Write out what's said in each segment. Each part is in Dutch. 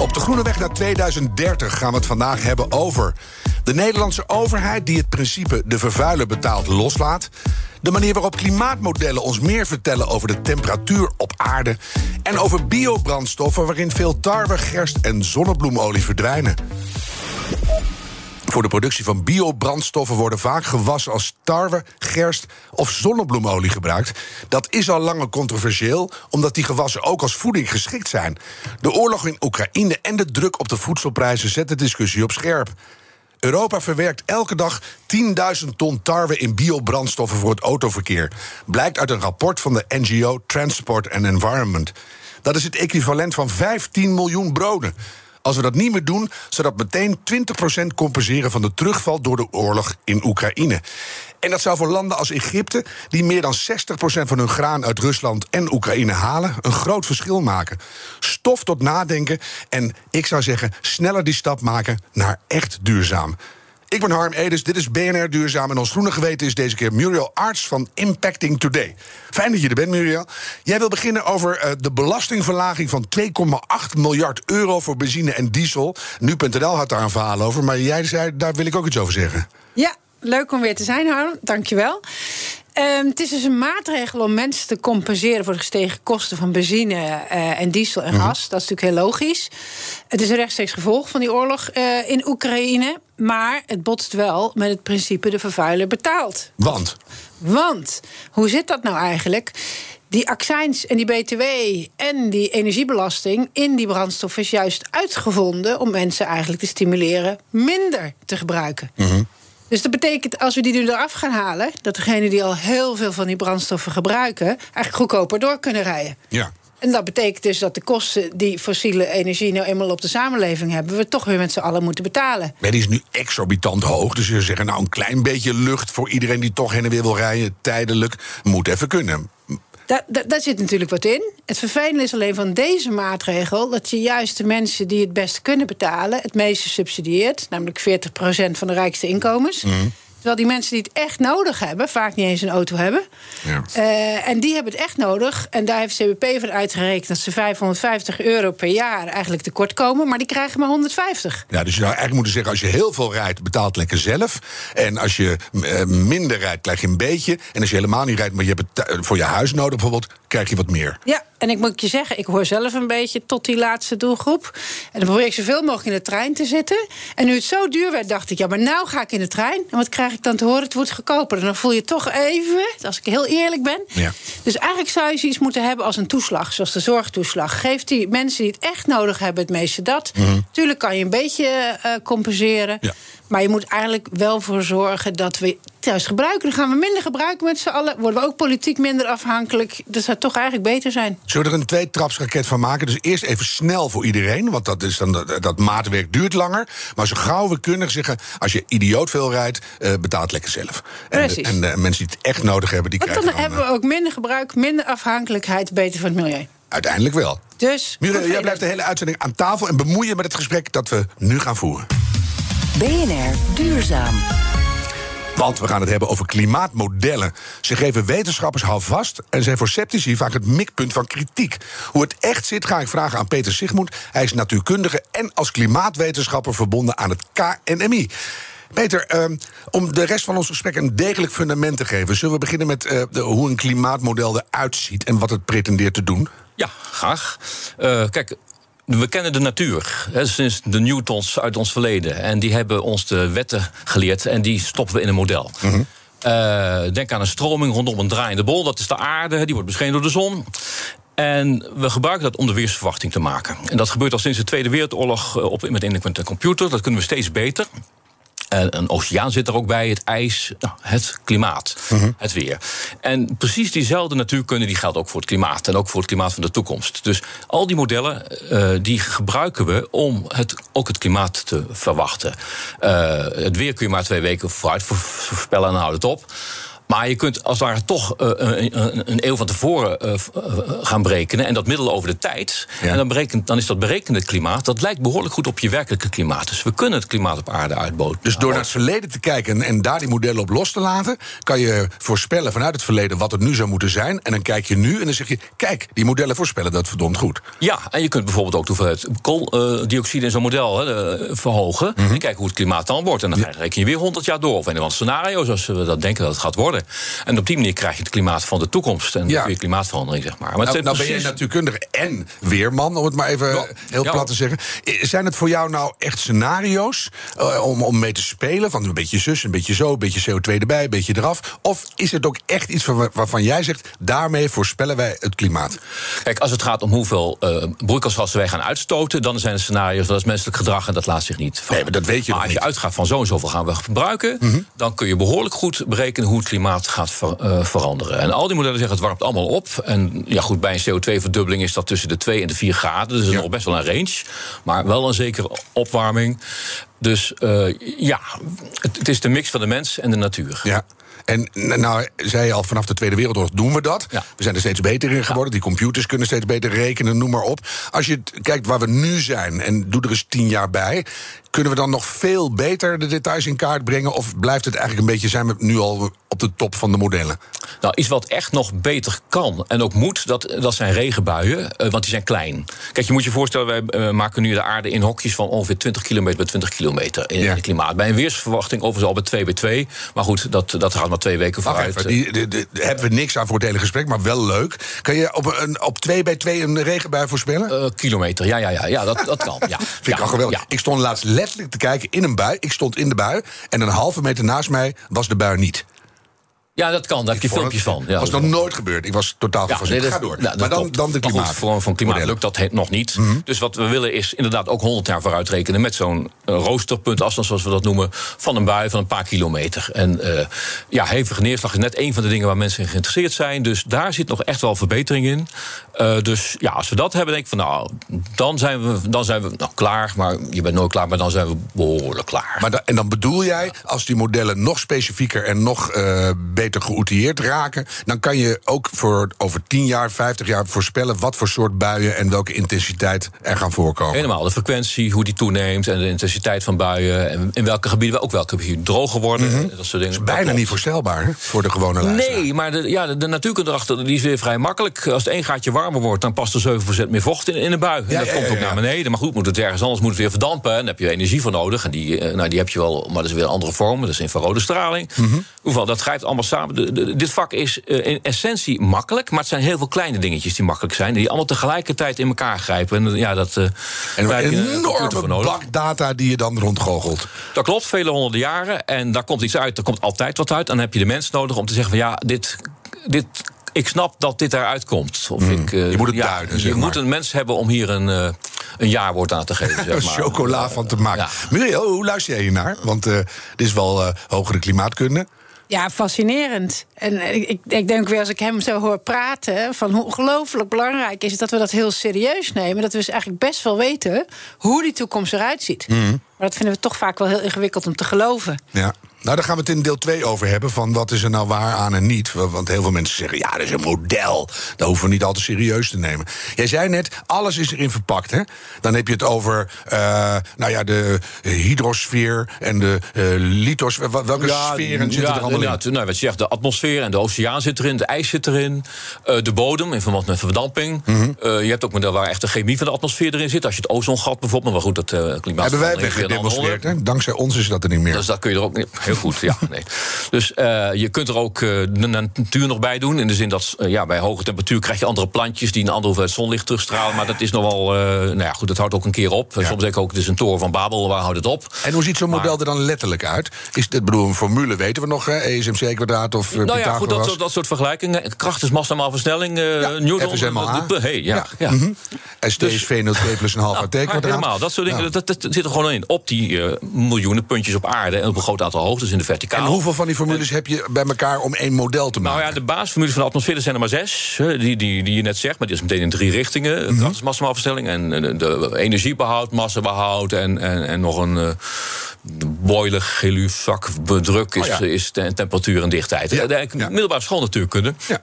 Op de Groene Weg naar 2030 gaan we het vandaag hebben over de Nederlandse overheid die het principe de vervuiler betaalt loslaat. De manier waarop klimaatmodellen ons meer vertellen over de temperatuur op aarde. En over biobrandstoffen waarin veel tarwe, gerst en zonnebloemolie verdwijnen. Voor de productie van biobrandstoffen worden vaak gewassen als tarwe, gerst of zonnebloemolie gebruikt. Dat is al langer controversieel, omdat die gewassen ook als voeding geschikt zijn. De oorlog in Oekraïne en de druk op de voedselprijzen zetten de discussie op scherp. Europa verwerkt elke dag 10.000 ton tarwe in biobrandstoffen voor het autoverkeer. Blijkt uit een rapport van de NGO Transport and Environment. Dat is het equivalent van 15 miljoen broden. Als we dat niet meer doen, zou dat meteen 20% compenseren van de terugval door de oorlog in Oekraïne. En dat zou voor landen als Egypte, die meer dan 60% van hun graan uit Rusland en Oekraïne halen, een groot verschil maken. Stof tot nadenken en ik zou zeggen, sneller die stap maken naar echt duurzaam. Ik ben Harm Edens, dit is BNR Duurzaam. En ons groene geweten is deze keer Muriel Arts van Impacting Today. Fijn dat je er bent, Muriel. Jij wil beginnen over uh, de belastingverlaging van 2,8 miljard euro voor benzine en diesel. Nu.nl had daar een verhaal over, maar jij zei, daar wil ik ook iets over zeggen. Ja, leuk om weer te zijn, Harm. Dankjewel. Um, het is dus een maatregel om mensen te compenseren voor de gestegen kosten van benzine uh, en diesel en gas. Mm -hmm. Dat is natuurlijk heel logisch. Het is een rechtstreeks gevolg van die oorlog uh, in Oekraïne. Maar het botst wel met het principe de vervuiler betaalt. Want? Want, hoe zit dat nou eigenlijk? Die accijns en die BTW en die energiebelasting in die brandstof is juist uitgevonden om mensen eigenlijk te stimuleren minder te gebruiken. Mm -hmm. Dus dat betekent, als we die nu eraf gaan halen, dat degenen die al heel veel van die brandstoffen gebruiken, eigenlijk goedkoper door kunnen rijden. Ja. En dat betekent dus dat de kosten die fossiele energie nou eenmaal op de samenleving hebben, we toch weer met z'n allen moeten betalen. Maar die is nu exorbitant hoog. Dus je zeggen, nou, een klein beetje lucht voor iedereen die toch heen en weer wil rijden, tijdelijk, moet even kunnen. Daar, zit natuurlijk wat in. Het vervelende is alleen van deze maatregel dat je juist de mensen die het best kunnen betalen, het meeste subsidieert, namelijk 40% van de rijkste inkomens. Mm. Terwijl die mensen die het echt nodig hebben, vaak niet eens een auto hebben. Ja. Uh, en die hebben het echt nodig. En daar heeft CBP van uitgerekend dat ze 550 euro per jaar eigenlijk tekort komen. Maar die krijgen maar 150. Ja, dus je zou eigenlijk moeten zeggen: als je heel veel rijdt, betaalt lekker zelf. En als je uh, minder rijdt, krijg je een beetje. En als je helemaal niet rijdt, maar je hebt het voor je huis nodig bijvoorbeeld, krijg je wat meer. Ja, en ik moet je zeggen, ik hoor zelf een beetje tot die laatste doelgroep. En dan probeer ik zoveel mogelijk in de trein te zitten. En nu het zo duur werd, dacht ik, ja, maar nou ga ik in de trein. En wat krijg ik dan te horen? Het wordt goedkoper. En dan voel je toch even, als ik heel eerlijk ben. Ja. Dus eigenlijk zou je zoiets moeten hebben als een toeslag, zoals de zorgtoeslag. Geeft die mensen die het echt nodig hebben het meeste dat. Mhm. Tuurlijk kan je een beetje uh, compenseren. Ja. Maar je moet eigenlijk wel voor zorgen dat we juist gebruiken. Dan gaan we minder gebruiken met z'n allen. Worden we ook politiek minder afhankelijk. Dat zou toch eigenlijk beter zijn. Zullen we er een tweetrapsraket van maken? Dus eerst even snel voor iedereen. Want dat, is dan, dat, maatwerk duurt langer. Maar zo gauw we kunnen zeggen... als je idioot veel rijdt, uh, betaal het lekker zelf. Precies. En, en uh, mensen die het echt nodig hebben, die Want krijgen dan, dan hebben we ook minder gebruik, minder afhankelijkheid... beter voor het milieu. Uiteindelijk wel. Dus, jij blijft de hele uitzending aan tafel... en bemoei je met het gesprek dat we nu gaan voeren. BNR Duurzaam. Want we gaan het hebben over klimaatmodellen. Ze geven wetenschappers houvast en zijn voor sceptici vaak het mikpunt van kritiek. Hoe het echt zit ga ik vragen aan Peter Sigmoed. Hij is natuurkundige en als klimaatwetenschapper verbonden aan het KNMI. Peter, um, om de rest van ons gesprek een degelijk fundament te geven, zullen we beginnen met uh, de, hoe een klimaatmodel eruit ziet en wat het pretendeert te doen? Ja, graag. Uh, kijk, we kennen de natuur, hè, sinds de Newtons uit ons verleden. En die hebben ons de wetten geleerd en die stoppen we in een model. Mm -hmm. uh, denk aan een stroming rondom een draaiende bol. Dat is de aarde, die wordt beschenen door de zon. En we gebruiken dat om de weersverwachting te maken. En dat gebeurt al sinds de Tweede Wereldoorlog op, met in de computer. Dat kunnen we steeds beter. En een oceaan zit er ook bij, het ijs, nou, het klimaat, het weer. En precies diezelfde natuurkunde die geldt ook voor het klimaat en ook voor het klimaat van de toekomst. Dus al die modellen eh, die gebruiken we om het, ook het klimaat te verwachten. Eh, het weer kun je maar twee weken vooruit voorspellen en dan houdt het op. Maar je kunt als het ware toch uh, een, een, eeuw van tevoren uh, gaan berekenen. En dat middel over de tijd. Ja. En dan, berekent, dan is dat berekende klimaat. Dat lijkt behoorlijk goed op je werkelijke klimaat. Dus we kunnen het klimaat op aarde uitboten. Dus door naar het verleden te kijken en, en daar die modellen op los te laten. kan je voorspellen vanuit het verleden wat het nu zou moeten zijn. En dan kijk je nu en dan zeg je: kijk, die modellen voorspellen dat verdomd goed. Ja, en je kunt bijvoorbeeld ook de hoeveelheid kooldioxide in zo'n model verhogen. Mm -hmm. En kijken hoe het klimaat dan wordt. En dan ja. reken je weer 100 jaar door. Of in een scenario zoals we dat denken dat het gaat worden. En op die manier krijg je het klimaat van de toekomst. En ja. klimaatverandering, zeg maar. maar nou, nou ben je natuurkundige en weerman, om het maar even ja. heel plat te zeggen. Zijn het voor jou nou echt scenario's uh, om, om mee te spelen? Van een beetje zus, een beetje zo, een beetje CO2 erbij, een beetje eraf? Of is het ook echt iets waarvan jij zegt, daarmee voorspellen wij het klimaat? Kijk, als het gaat om hoeveel uh, broeikasgassen wij gaan uitstoten... dan zijn er scenario's, dat is menselijk gedrag en dat laat zich niet Nee, maar dat weet je Maar als je uitgaat van zo en zoveel gaan we verbruiken... Mm -hmm. dan kun je behoorlijk goed berekenen hoe het klimaat gaat Ver, uh, veranderen. En al die modellen zeggen het warmt allemaal op. En ja, goed, bij een CO2-verdubbeling is dat tussen de 2 en de 4 graden. Dus ja. nog best wel een range. Maar wel een zekere opwarming. Dus uh, ja, het, het, is de mix van de mens en de natuur. Ja. En nou, zei je al, vanaf de Tweede Wereldoorlog doen we dat. Ja. We zijn er steeds beter in geworden. Die computers kunnen steeds beter rekenen, noem maar op. Als je kijkt waar we nu zijn en doe er eens tien jaar bij... kunnen we dan nog veel beter de details in kaart brengen? Of blijft het eigenlijk een beetje, zijn we nu al op de top van de modellen? Nou, iets wat echt nog beter kan en ook moet, dat, dat zijn regenbuien. Uh, want die zijn klein. Kijk, je moet je voorstellen, wij uh, maken nu de aarde in hokjes... van ongeveer 20 kilometer bij 20 kilometer in, ja. het klimaat. Bij een weersverwachting overigens al bij 2 bij 2. Maar goed, dat, dat gaat maar twee weken vooruit. Even, die, die, die, hebben we niks aan voor het hele gesprek, maar wel leuk. Kan je op, een, op 2 bij 2 een regenbui voorspellen? Uh, kilometer, ja, ja, ja, ja dat, dat kan. Ja. Vind ik al geweldig. Ja. Ik stond laatst letterlijk te kijken in een bui. Ik stond in de bui en een halve meter naast mij was de bui niet. Ja, dat kan. Daar heb je filmpjes van. Dat was nog nooit gebeurd. Ik was totaal ja, nee, Ga door. Nou, maar dan, dan de klimaat. Voor van klimaat lukt dat nog niet. Mm -hmm. Dus wat we willen is inderdaad ook 100 jaar vooruit rekenen... met zo'n uh, roosterpunt afstand, zoals we dat noemen... van een bui van een paar kilometer. En uh, ja, hevige neerslag is net een van de dingen... waar mensen in geïnteresseerd zijn. Dus daar zit nog echt wel verbetering in. Uh, dus ja, als we dat hebben, denk ik van... nou, dan zijn we, dan zijn we nou, klaar. Maar je bent nooit klaar, maar dan zijn we behoorlijk klaar. Maar da en dan bedoel jij, als die modellen nog specifieker... en nog beter geoutilleerd raken, dan kan je ook voor over 10 jaar, 50 jaar voorspellen wat voor soort buien en welke intensiteit er gaan voorkomen. Helemaal, de frequentie, hoe die toeneemt en de intensiteit van buien en in welke gebieden, ook welke gebieden droger worden. Mm -hmm. Dat soort dingen. Is bijna niet voorstelbaar hè, voor de gewone luisteraar. Nee, maar de, ja, de, de natuurkunde erachter die is weer vrij makkelijk. Als het één gaatje warmer wordt, dan past er 7% meer vocht in, in een bui. Ja, en dat ja, komt ja, ook naar beneden. Maar goed, moet het ergens anders moet het weer verdampen. En daar heb je energie voor nodig. En die, nou, die heb je wel, maar dat is weer een andere vorm. Dat is infrarode straling. Mm -hmm. Hoewel, dat grijpt allemaal samen. De, de, dit vak is uh, in essentie makkelijk, maar het zijn heel veel kleine dingetjes die makkelijk zijn, die allemaal tegelijkertijd in elkaar grijpen. En ja, dat. Uh, en een enorme bak data die je dan rondgoochelt. Dat klopt, vele honderden jaren. En daar komt iets uit, er komt altijd wat uit. En dan heb je de mens nodig om te zeggen van ja, dit. dit ik snap dat dit eruit komt. Of mm, ik, uh, je moet het ja, duiden. Je moet een mens hebben om hier een, uh, een jaarwoord aan te geven. Zeg maar. Chocola van te maken. Ja. Muriel, hoe luister jij hier naar? Want uh, dit is wel uh, hogere klimaatkunde. Ja, fascinerend. En ik, ik denk weer als ik hem zo hoor praten... van hoe ongelooflijk belangrijk is dat we dat heel serieus nemen. Dat we dus eigenlijk best wel weten hoe die toekomst eruit ziet. Mm. Maar dat vinden we toch vaak wel heel ingewikkeld om te geloven. Ja. Nou, daar gaan we het in deel 2 over hebben. Van wat is er nou waar aan en niet. Want heel veel mensen zeggen, ja, dat is een model. Dat hoeven we niet altijd serieus te nemen. Jij zei net, alles is erin verpakt. Hè? Dan heb je het over uh, nou ja, de hydrosfeer en de uh, lithosfeer. Welke ja, sferen zitten ja, er allemaal ja, in? Nou, wat je zegt, de atmosfeer en de oceaan zit erin. De ijs zit erin. Uh, de bodem, in verband met verdamping. Mm -hmm. je hebt ook model waar echt de chemie van de atmosfeer erin zit. Als je het ozongat bijvoorbeeld, maar goed, dat klimaat... Hebben wij weggedemonstreerd, hè? Dankzij ons is dat er niet meer. Dus dat kun je er ook niet heel goed. Ja, nee. Dus uh, je kunt er ook uh, de natuur nog bij doen. In de zin dat uh, ja, bij hoge temperatuur krijg je andere plantjes die een andere hoeveelheid zonlicht terugstralen. Maar dat is nog wel. nou ja, goed, dat houdt ook een keer op. Ja. Soms denk ik ook, het is een toren van Babel, waar houdt het op? En hoe ziet zo'n model er dan letterlijk uit? Is het, bedoel, een formule weten we nog, hè? ESMC kwadraat of nou ja, goed, dat, dat soort vergelijkingen. Kracht is massa maal versnelling. Ja, Newton. FSMA. Hey, ja, ja. Mm -hmm. ST is V02 plus een half AT kwadraat. Helemaal, dat soort dingen, dat, dat, zit er gewoon in. Op die miljoenen puntjes op aarde en op een groot aantal hoogtes in de verticaal. En hoeveel van die formules heb je bij elkaar om één model te maken? Nou ja, de basisformules van de atmosfeer zijn er maar zes. Die, die, die je net zegt, maar die is meteen in drie richtingen. Mm -hmm. Dat is en de, de energiebehoud, massabehoud en, en, en nog een... Uh, boiler, geluzak, bedruk is, oh ja. is de temperatuur en dichtheid. Ja. De, de, ja. middelbare schoolnatuurkunde. Ja.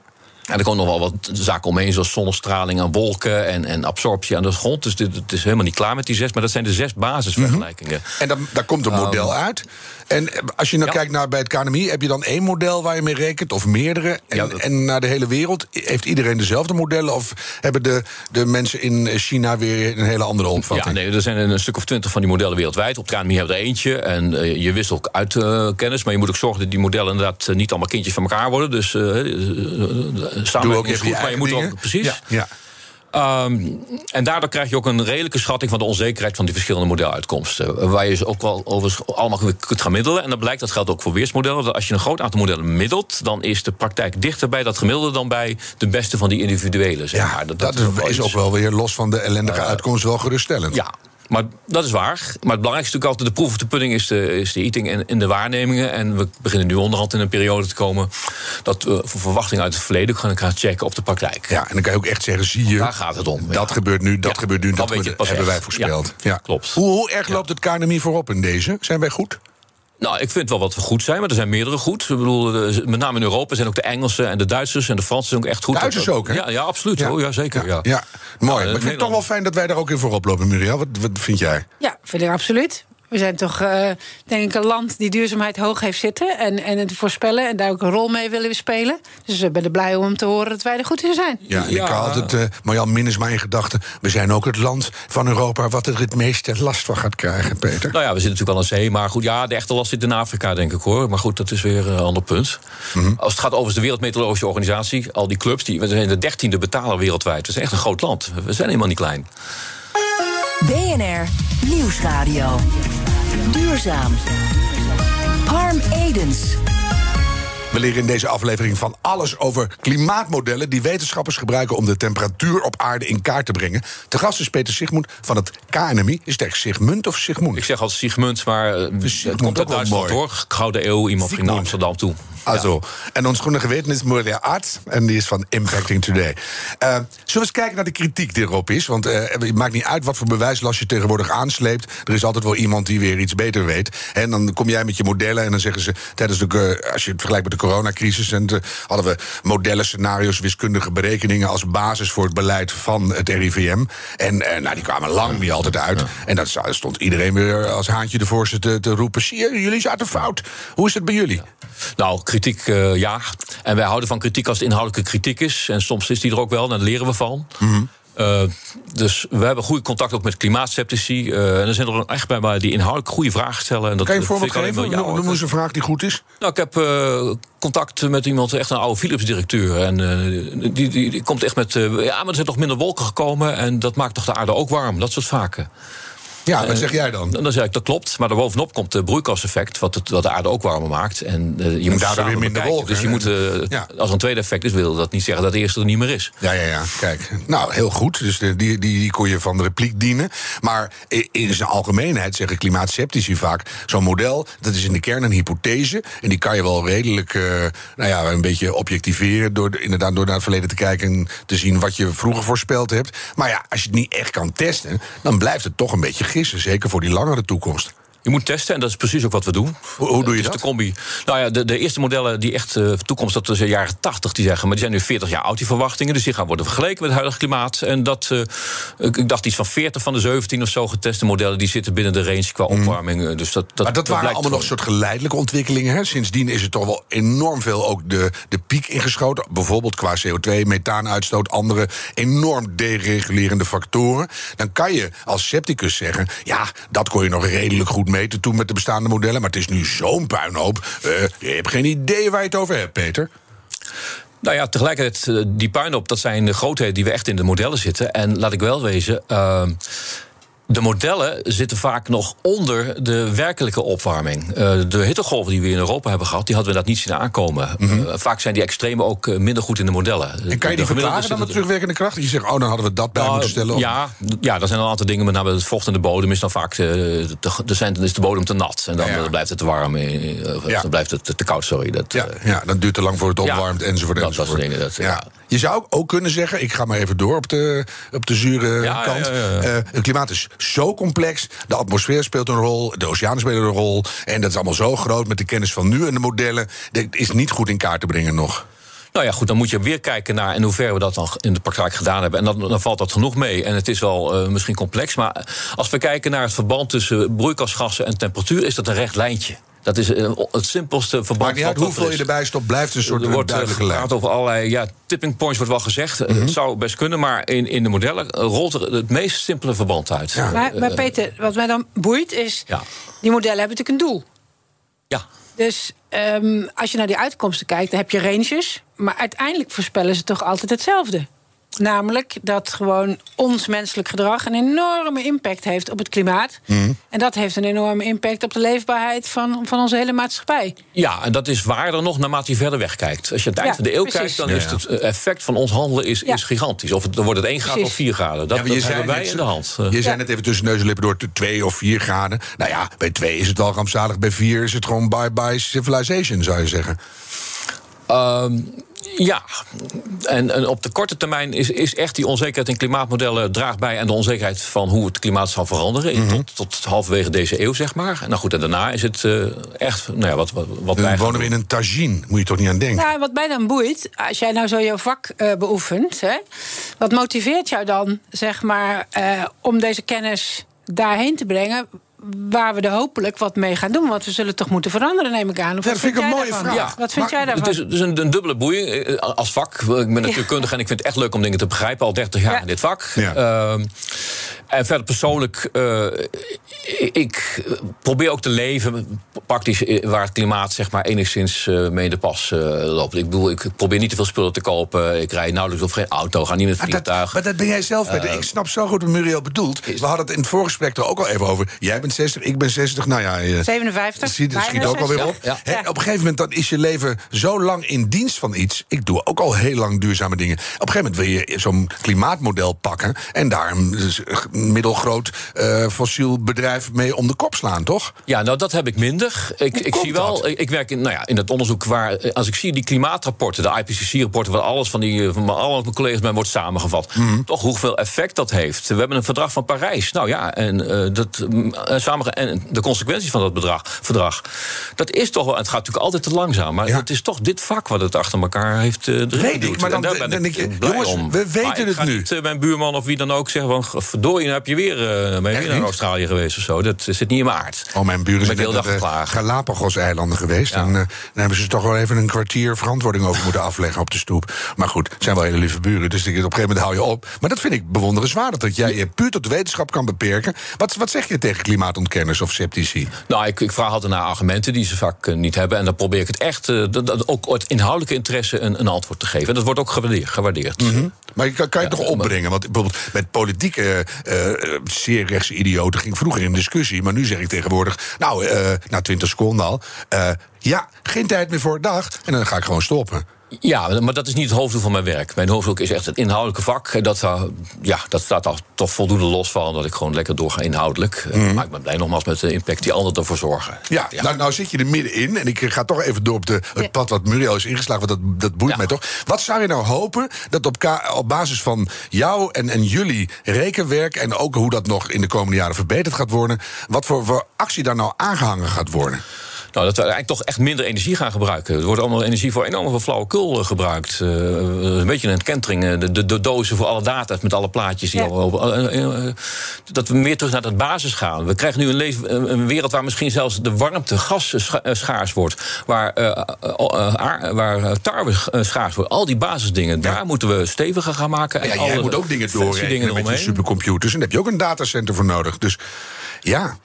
En er komen nog wel wat zaken omheen, zoals zonnestraling aan wolken en, en absorptie aan de grond. Dus dit, het is helemaal niet klaar met die zes, maar dat zijn de zes basisvergelijkingen. Mm -hmm. En dan, daar komt een model um, uit. En als je nou ja. kijkt naar bij het KNMI, heb je dan één model waar je mee rekent, of meerdere? En, ja, dat... en naar de hele wereld, heeft iedereen dezelfde modellen? Of hebben de, de mensen in China weer een hele andere opvatting? Ja, nee, er zijn een stuk of twintig van die modellen wereldwijd. Op het KNMI hebben we er eentje. En uh, je wisselt uit uh, kennis, maar je moet ook zorgen dat die modellen inderdaad uh, niet allemaal kindjes van elkaar worden. Dus samenwerking is goed, maar je moet dingen. ook precies. Ja, ja. Um, en daardoor krijg je ook een redelijke schatting van de onzekerheid van die verschillende modeluitkomsten. Waar je ze ook wel over allemaal kunt gaan middelen. En dat blijkt, dat geldt ook voor weersmodellen. Dat als je een groot aantal modellen middelt, dan is de praktijk dichter bij dat gemiddelde dan bij de beste van die individuele. Zeg ja, dat, dat, dat is, is ook wel weer los van de ellendige uh, uitkomst wel geruststellend. Ja, maar dat is waar. Maar het belangrijkste is natuurlijk altijd... de proef of de pudding is de, is de eating en in de waarnemingen. En we beginnen nu onderhand in een periode te komen... dat we voor verwachtingen uit het verleden gaan gaan checken op de praktijk. Ja, en dan kan je ook echt zeggen, zie je... Daar gaat het om. Dat ja. gebeurt nu, dat Ja, gebeurt nu, dat pas hebben wij voorspeld. Ja, klopt. Hoe, hoe erg loopt het KNMI voorop in deze? Zijn wij goed? Nou, ik vind wel wat we goed zijn, maar er zijn meerdere goed. Ik bedoel, met name in Europa zijn ook de Engelsen en de Duitsers en de Fransen zijn ook echt goed. Duitsers ook, hè? Ja, ja absoluut. Ja. Ja. ja, zeker. Ja. Ja, mooi. maar ik vind het toch wel fijn dat wij daar ook in voorop lopen, Muriel. Wat, wat vind jij? Ja, vind ik absoluut. We zijn toch, eh, denk ik, een land die duurzaamheid hoog heeft zitten. En, en het voorspellen en daar ook een rol mee willen spelen. Dus ik ben er blij om te horen dat wij er goed in zijn. Ja, en ik Ja. haal altijd, eh Marjan Min is mijn gedachte. We zijn ook het land van Europa wat er het meeste last van gaat krijgen, Peter. Nou ja, we zitten natuurlijk al aan zee, maar goed, ja, de echte last zit in Afrika, denk ik hoor. Maar goed, dat is weer een ander punt. Mhm. Als het gaat over de Wereldmeteorologische Organisatie, al die clubs, die, we zijn de dertiende betaler wereldwijd. We zijn echt een groot land. We zijn helemaal niet klein. BNR Nieuwsradio. Duurzaam. Harm Edens. We leren in deze aflevering van alles over klimaatmodellen die wetenschappers gebruiken om de temperatuur op aarde in kaart te brengen. Te gast is Peter Sigmund van het KNMI. Is het echt Sigmund of Sigmund? Ik zeg altijd Sigmund, maar Sigmund het komt ook uit Duitsland mooi. hoor. Gouden eeuw, iemand ging naar. Amsterdam toe. Also, en ons groene geweten is Moria Arts en die is van Impacting Today. Eh, zullen we eens kijken naar de kritiek die erop is? Want eh, het maakt niet uit wat voor bewijslast je tegenwoordig aansleept. Er is altijd wel iemand die weer iets beter weet. En dan kom jij met je modellen en dan zeggen ze tijdens de, eh, als je het vergelijkt met de coronacrisis, en de- hadden we modellen, scenario's, wiskundige berekeningen als basis voor het beleid van het RIVM. En eh, nou, die kwamen lang niet altijd uit. En dan stond iedereen weer als haantje voorste te, te roepen: zie je, jullie zaten fout. Hoe is het bij jullie? Nou, kritiek, eh, ja. En wij houden van kritiek als het inhoudelijke kritiek is. En soms is die er ook wel, en daar leren we van. Mhm. Eh, dus we hebben goed contact ook met klimaatceptici. eh, en er zijn er ook echt bij mij die inhoudelijk goede vragen stellen. En dat, Kan je een voorbeeld geven? ja, noem eens een vraag die goed is. Nou, ik heb contact met iemand, echt een oude Philips-directeur. En die, die, die komt echt met. ja, maar er zijn toch minder wolken gekomen. En dat maakt toch de aarde ook warm. Dat soort vaken. Ja, wat Eh, zeg jij dan? Dan zeg ik dat klopt. Maar daarbovenop komt het broeikaseffect. Wat, het, wat de aarde ook warmer maakt. En eh, je moet daardoor samen weer minder wolken, Dus je moet. eh, Ja. Als er een tweede effect is, wil dat niet zeggen dat de eerste er niet meer is. Ja, ja, ja. Kijk. Nou, heel goed. Dus de- die, die, die kon je van de repliek dienen. Maar in zijn algemeenheid zeggen klimaatceptici vaak... zo'n model, dat is in de kern een hypothese... en die kan je wel redelijk nou ja, een beetje objectiveren... door de- inderdaad door naar het verleden te kijken... en te zien wat je vroeger voorspeld hebt. Maar ja, als je het niet echt kan testen... dan blijft het toch een beetje Zeker voor die langere toekomst. Je moet testen en dat is precies ook wat we doen. Hoe, hoe doe je Dus dat? de combi. Nou ja, de, de eerste modellen die echt eh toekomst, dat is de jaren 80, die zeggen, maar die zijn nu 40 jaar oud, die verwachtingen. Dus die gaan worden vergeleken met het huidige klimaat. En dat, eh, ik, ik dacht iets van 40 van de 17 of zo geteste modellen, die zitten binnen de range qua opwarming. Eh, Dus dat, dat, Mhm. Maar dat waren blijkt allemaal nog gewoon. soort geleidelijke ontwikkelingen. Hè? Sindsdien is er toch wel enorm veel ook de, de piek ingeschoten. Bijvoorbeeld qua CO2, methaanuitstoot, andere enorm deregulerende factoren. Dan kan je als scepticus zeggen: ja, dat kon je nog redelijk goed toen met de bestaande modellen. Maar het is nu zo'n puinhoop. Uh, je hebt geen idee waar je het over hebt, Peter. Nou ja, tegelijkertijd, die puinhoop, dat zijn de grootheden die we echt in de modellen zitten. En laat ik wel wezen. Uh, de modellen zitten vaak nog onder de werkelijke opwarming. Uh, de hittegolven die we in Europa hebben gehad, die hadden we dat niet zien aankomen. Mm -hmm. uh, vaak zijn die extremen ook uh, minder goed in de modellen. En kan je die verklaren dan met terugwerkende kracht? Dat je zegt, oh, dan hadden we dat bij nou, moeten stellen? Of? Ja, ja, er zijn een aantal dingen. Met name het vocht in de bodem is dan vaak. De, de, zijn, dan is de bodem te nat. En dan, ja, ja. blijft het te warm. Ja. Dan blijft het te, te koud, sorry. Dat, ja, ja, dan duurt het te lang voor het opwarmt, enzovoort. Dat, dingen. Dat, ja. Je zou ook kunnen zeggen, ik ga maar even door op de, op de zure kant. het klimaat is zo complex. De atmosfeer speelt een rol, de oceanen spelen een rol. En dat is allemaal zo groot met de kennis van nu en de modellen. Dat is niet goed in kaart te brengen nog. Nou ja, goed, dan moet je weer kijken naar in hoeverre we dat dan in de praktijk gedaan hebben. En dan, dan valt dat genoeg mee. En het is wel uh, misschien complex. Maar als we kijken naar het verband tussen broeikasgassen en temperatuur, is dat een recht lijntje. Dat is het simpelste verband. Maakt niet uit hoeveel je erbij stopt, blijft een soort er wordt duidelijke lijn. gaat over allerlei ja, tipping points, wordt wel gezegd. Mm -hmm. Het zou best kunnen, maar in, in de modellen rolt er het meest simpele verband uit. Ja. Maar, maar, Peter, wat mij dan boeit is... Ja. die modellen hebben natuurlijk een doel. Ja. Dus um, als je naar die uitkomsten kijkt, dan heb je ranges. Maar uiteindelijk voorspellen ze toch altijd hetzelfde. Namelijk dat gewoon ons menselijk gedrag een enorme impact heeft op het klimaat. Mm. En dat heeft een enorme impact op de leefbaarheid van, van onze hele maatschappij. Ja, en dat is waarder nog naarmate je verder wegkijkt. Als je aan het eind ja, van de eeuw precies. kijkt, dan is het effect van ons handelen is, ja. is gigantisch. Of het, dan wordt het 1 graad of 4 graden. Dat, ja, dat hebben wij in de hand. Je zei net even tussen neus en lippen door 2 of 4 graden. Nou ja, bij 2 is het al rampzalig. Bij 4 is het gewoon bye-bye civilization, zou je zeggen. Um, ja, en, en, op de korte termijn is, is echt die onzekerheid in klimaatmodellen draagt bij aan de onzekerheid van hoe het klimaat zal veranderen. Mm -hmm. tot, tot halverwege deze eeuw, zeg maar. Nou goed, en daarna is het uh, echt, nou ja, wat, wat, wat wij. wonen we in een tagine, moet je toch niet aan denken? Nou, wat mij dan boeit, als jij nou zo jouw vak uh, beoefent, hè, wat motiveert jou dan, zeg maar, uh, om deze kennis daarheen te brengen? Waar we er hopelijk wat mee gaan doen. Want we zullen toch moeten veranderen, neem ik aan. Of ja, dat vind ik een mooie vraag. Ja. Wat vind maar, jij daarvan? Het is, het is een, een, dubbele boeiing. Eh, als vak, ik ben natuurkundige en ik vind het echt leuk om dingen te begrijpen. Al 30 jaar ja. in dit vak. Ja. Uh, en verder persoonlijk, uh, ik probeer ook te leven praktisch waar het klimaat zeg maar enigszins uh, mee in de pas uh, loopt. Ik bedoel, ik probeer niet te veel spullen te kopen. Ik rijd nauwelijks of geen auto, ga niet met vliegtuig. Maar, maar dat ben jij zelf, Peter. ik snap zo goed wat Muriel bedoelt. We hadden het in het voorgesprek er ook al even over. Jij bent 60, ik ben 60. Nou ja, 57. Schiet, schiet ook alweer op. Ja, ja. He, op een gegeven moment dan is je leven zo lang in dienst van iets. Ik doe ook al heel lang duurzame dingen. Op een gegeven moment wil je zo'n klimaatmodel pakken en daar een middelgroot uh, fossiel bedrijf mee om de kop slaan, toch? Ja, nou dat heb ik minder. Ik, ik zie wel, ik, ik, werk in, nou ja, in het onderzoek waar, als ik zie die klimaatrapporten, de IPCC-rapporten, waar alles van, die, van alle mijn collega's bij wordt samengevat, mm. toch hoeveel effect dat heeft. We hebben een verdrag van Parijs. Nou ja, en uh, dat samen en de consequenties van dat bedrag, verdrag, dat is toch wel. Het gaat natuurlijk altijd te langzaam, maar ja. het is toch dit vak wat het achter elkaar heeft. Uh, Weet ik, maar dan, en daar ben ik, ik blij jongens, om. we weten het nu. Niet, mijn buurman of wie dan ook zeggen van, verdorie, heb je weer, uh, ben je weer naar Australië geweest of zo. Dat zit niet in mijn aard. Oh, mijn buren zijn naar de Galapagos-eilanden geweest. Ja. En uh, dan hebben ze toch wel even een kwartier verantwoording over moeten afleggen op de stoep. Maar goed, het zijn wel hele lieve buren, dus op een gegeven moment hou je op. Maar dat vind ik bewonderenswaardig, dat jij je puur tot de wetenschap kan beperken. Wat, wat zeg je tegen klimaatontkenners of sceptici? Nou, ik, ik vraag altijd naar argumenten die ze vaak uh, niet hebben. En dan probeer ik het echt, dat, dat ook het inhoudelijke interesse een, een, antwoord te geven. En dat wordt ook gewaardeerd. gewaardeerd. Mm -hmm. Maar kan, kan je ja, toch opbrengen? Want bijvoorbeeld met politieke, zeer rechtse idioten ging vroeger in discussie. Maar nu zeg ik tegenwoordig, nou, na 20 seconden al. ja, geen tijd meer voor dag. En dan ga ik gewoon stoppen. Ja, maar dat is niet het hoofddoel van mijn werk. Mijn hoofddoel is echt het inhoudelijke vak. Dat, uh, ja, dat staat al toch voldoende los van dat ik gewoon lekker doorga inhoudelijk. Mm. Maar ik ben blij nogmaals met de impact die anderen ervoor zorgen. Ja, ja. Nou, nou zit je er middenin. En ik ga toch even door op de, het pad wat Muriel is ingeslagen. Want dat, dat boeit ja. mij toch. Wat zou je nou hopen dat op, op basis van jou en, en jullie rekenwerk... en ook hoe dat nog in de komende jaren verbeterd gaat worden... wat voor, voor actie daar nou aangehangen gaat worden? Nou, dat we eigenlijk toch echt minder energie gaan gebruiken. Er wordt allemaal energie voor enorm veel flauwekul gebruikt. Uh, een beetje een kentering. De, de, de, dozen voor alle data met alle plaatjes. Die ja. al, uh, uh, dat we meer terug naar het basis gaan. We krijgen nu een, leven, een wereld waar misschien zelfs de warmte gas schaars wordt. Waar, waar tarwe schaars wordt. Al die basisdingen, ja. daar moeten we steviger gaan maken. En ja, jij moet ook dingen doorrekenen met je supercomputers. En daar heb je ook een datacenter voor nodig. Dus ja,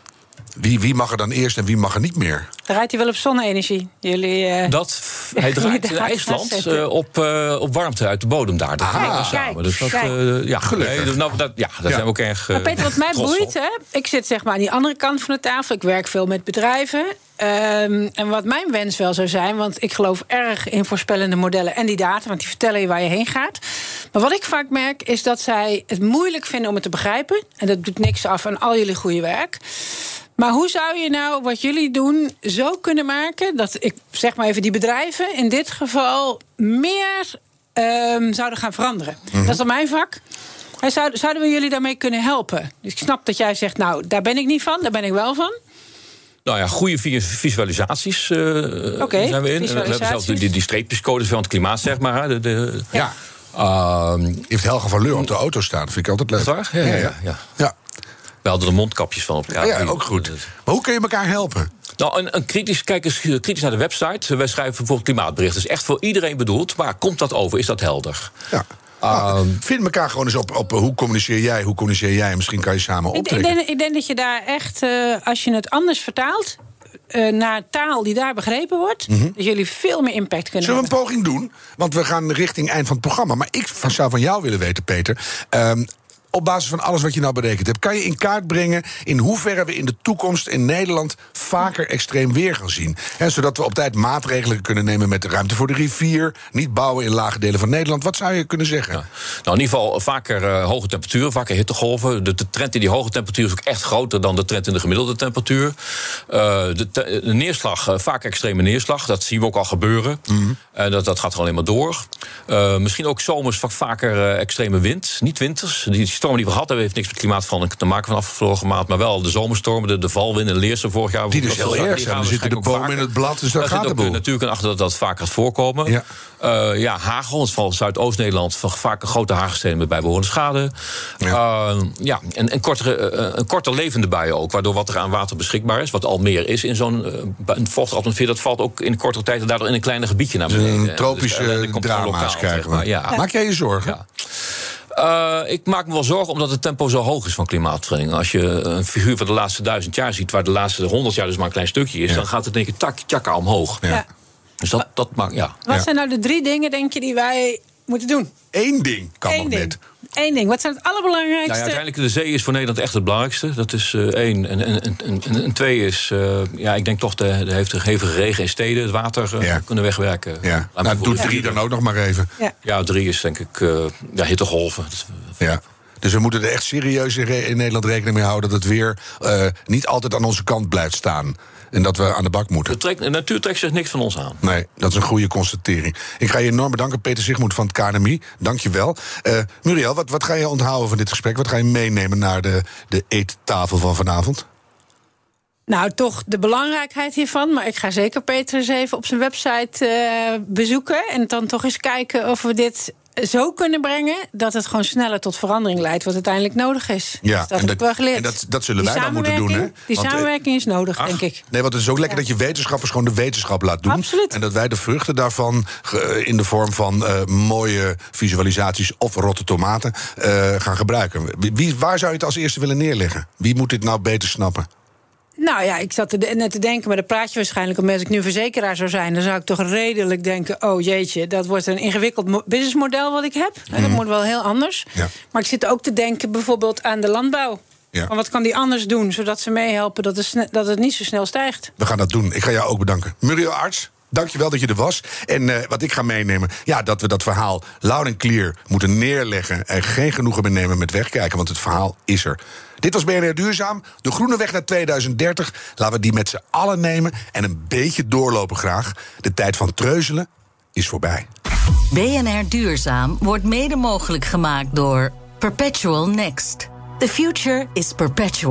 Wie, wie mag er dan eerst en wie mag er niet meer? Draait hij wel op zonne-energie? Jullie. eh, Dat, hij draait in Daar IJsland eh, op, eh, op warmte uit de bodem daar. Dat Ah. gaan we Kijk, samen. Dus dat, kijk. eh, ja, Gelukkig. nee, nou, dat, ja, daar Ja. zijn we ook erg. Maar eh, Peter, wat mij boeit, hè, ik zit zeg maar aan die andere kant van de tafel. Ik werk veel met bedrijven. Ehm, en wat mijn wens wel zou zijn, want ik geloof erg in voorspellende modellen en die data, want die vertellen je waar je heen gaat. Maar wat ik vaak merk, is dat zij het moeilijk vinden om het te begrijpen. En dat doet niks af aan al jullie goede werk. Maar hoe zou je nou wat jullie doen zo kunnen maken dat ik zeg maar even die bedrijven in dit geval meer ehm, zouden gaan veranderen? Dat is dan mijn vak. En zouden, zouden we jullie daarmee kunnen helpen? Dus ik snap dat jij zegt, nou, daar ben ik niet van, daar ben ik wel van. Nou ja, goede vi- visualisaties eh, Oké, zijn we in. En We hebben zelfs die, die, streepjescodes van het klimaat, zeg maar. De, de, Ja. Ehm, Heeft Helga van Leur op de auto staan. Dat vind ik altijd leuk. Is dat waar? Ja, ja, ja, ja. ja. We hadden er mondkapjes van op elkaar. Ja, ook goed. Maar hoe kun je elkaar helpen? Nou, een, een kritisch, kijk eens eh, kritisch naar de website. Wij schrijven bijvoorbeeld klimaatberichten. Dat is echt voor iedereen bedoeld. Maar komt dat over? Is dat helder? Ja. Nou, vind elkaar gewoon eens op, op eh, hoe communiceer jij, hoe communiceer jij. En misschien kan je samen Ik, ik, optrekken. denk, ik denk dat je daar echt, eh, als je het anders vertaalt... eh, naar taal die daar begrepen wordt... dat jullie veel meer impact kunnen Mhm. Zullen we een hebben. poging doen? Want we gaan richting eind van het programma. Maar ik van- zou van jou willen weten, Peter. Op basis van alles wat je nou berekend hebt, kan je in kaart brengen in hoeverre we in de toekomst in Nederland vaker extreem weer gaan zien. Zodat we op tijd maatregelen kunnen nemen met de ruimte voor de rivier, niet bouwen in lage delen van Nederland. Wat zou je kunnen zeggen? Nou, in ieder geval vaker eh, hoge temperaturen, vaker hittegolven. De, de trend in die hoge temperatuur is ook echt groter dan de trend in de gemiddelde temperatuur. Eh, de, te- de neerslag, eh, vaak extreme neerslag, dat zien we ook al gebeuren. En dat, dat gaat er alleen maar door. Eh, misschien ook zomers vaak vaker eh, extreme wind, niet winters. Die storm die we gehad hebben heeft niks met klimaatverandering te maken van afgelopen maand. Maar wel de zomerstormen, de, de valwind en Leersen vorig jaar. Die dus heel erg zijn. Er zitten de bomen in het blad, dus daar gaat ook boel. natuurlijk een achter dat dat vaker gaat voorkomen. Ja. Ja, ja hagel, het vooral Zuidoost-Nederland, van vaak een grote hagelstenen met bijbehorende schade. Ja, ja en, en kortere, eh, een korter levende buien ook, waardoor wat er aan water beschikbaar is, wat al meer is in zo'n eh, bu- een vochtige atmosfeer, dat valt ook in kortere tijd en daardoor in een kleiner gebiedje naar beneden. Een Dus tropische ellende komt gewoon drama's krijgen we. Ja. Maak jij je zorgen? Ja. Eh, ik maak me wel zorgen omdat het tempo zo hoog is van klimaatverandering. Als je een figuur van de laatste duizend jaar ziet, waar de laatste honderd jaar dus maar een klein stukje is, dan gaat het denk ik tak, tjaka omhoog. Ja. Dus dat, dat maakt, ja. Wat zijn nou de drie dingen, denk je, die wij moeten doen? Eén ding kan nog Eén ding. net. Eén ding. Wat zijn het allerbelangrijkste? Nou ja, uiteindelijk de zee is voor Nederland echt het belangrijkste. Dat is eh, één. En, en, en, en, en twee is, eh, ja, ik denk toch, de, de heeft de hevige regen in steden, het water eh, Ja. kunnen wegwerken. Ja. Nou, doe drie dan ook nog maar even. Ja. Ja, drie is denk ik eh, ja, hittegolven. Ja. Dus we moeten er echt serieus in, re- in Nederland rekening mee houden dat het weer eh, niet altijd aan onze kant blijft staan. En dat we aan de bak moeten. De, trek, de natuur trekt zich niks van ons aan. Nee, dat is een goede constatering. Ik ga je enorm bedanken, Peter Sigmoed van het KNMI. Dank je wel. Eh, Muriel, wat, wat ga je onthouden van dit gesprek? Wat ga je meenemen naar de, de eettafel van vanavond? Nou, toch de belangrijkheid hiervan. Maar ik ga zeker Peter eens even op zijn website eh, bezoeken. En dan toch eens kijken of we dit zo kunnen brengen... dat het gewoon sneller tot verandering leidt wat uiteindelijk nodig is. Ja, Dus dat en ik wel geleerd. en dat, dat zullen Die wij dan moeten doen. Hè? samenwerking- Die Want, eh, samenwerking is nodig, denk ik. Nee, want het is ook lekker Ja. dat je wetenschappers gewoon de wetenschap laat doen. Absoluut. En dat wij de vruchten daarvan ge- in de vorm van eh, mooie visualisaties of rotte tomaten eh, gaan gebruiken. Wie- waar zou je het als eerste willen neerleggen? Wie moet dit nou beter snappen? Nou ja, ik zat er net te denken, maar dat praat je waarschijnlijk... omdat ik nu verzekeraar zou zijn, dan zou ik toch redelijk denken... oh jeetje, dat wordt een ingewikkeld mo- businessmodel wat ik heb. Hè, Dat moet wel heel anders. Mhm. Ja. Maar ik zit ook te denken bijvoorbeeld aan de landbouw. Ja. Wat kan die anders doen, zodat ze meehelpen... Dat het, dat het niet zo snel stijgt? We gaan dat doen. Ik ga jou ook bedanken. Muriel Arts, dankjewel dat je er was. En eh, wat ik ga meenemen, ja, dat we dat verhaal loud en clear moeten neerleggen... en geen genoegen meer nemen met wegkijken, want het verhaal is er. Dit was BNR Duurzaam, de groene weg naar 2030. Laten we die met z'n allen nemen en een beetje doorlopen graag. De tijd van treuzelen is voorbij. BNR Duurzaam wordt mede mogelijk gemaakt door Perpetual Next. The future is perpetual.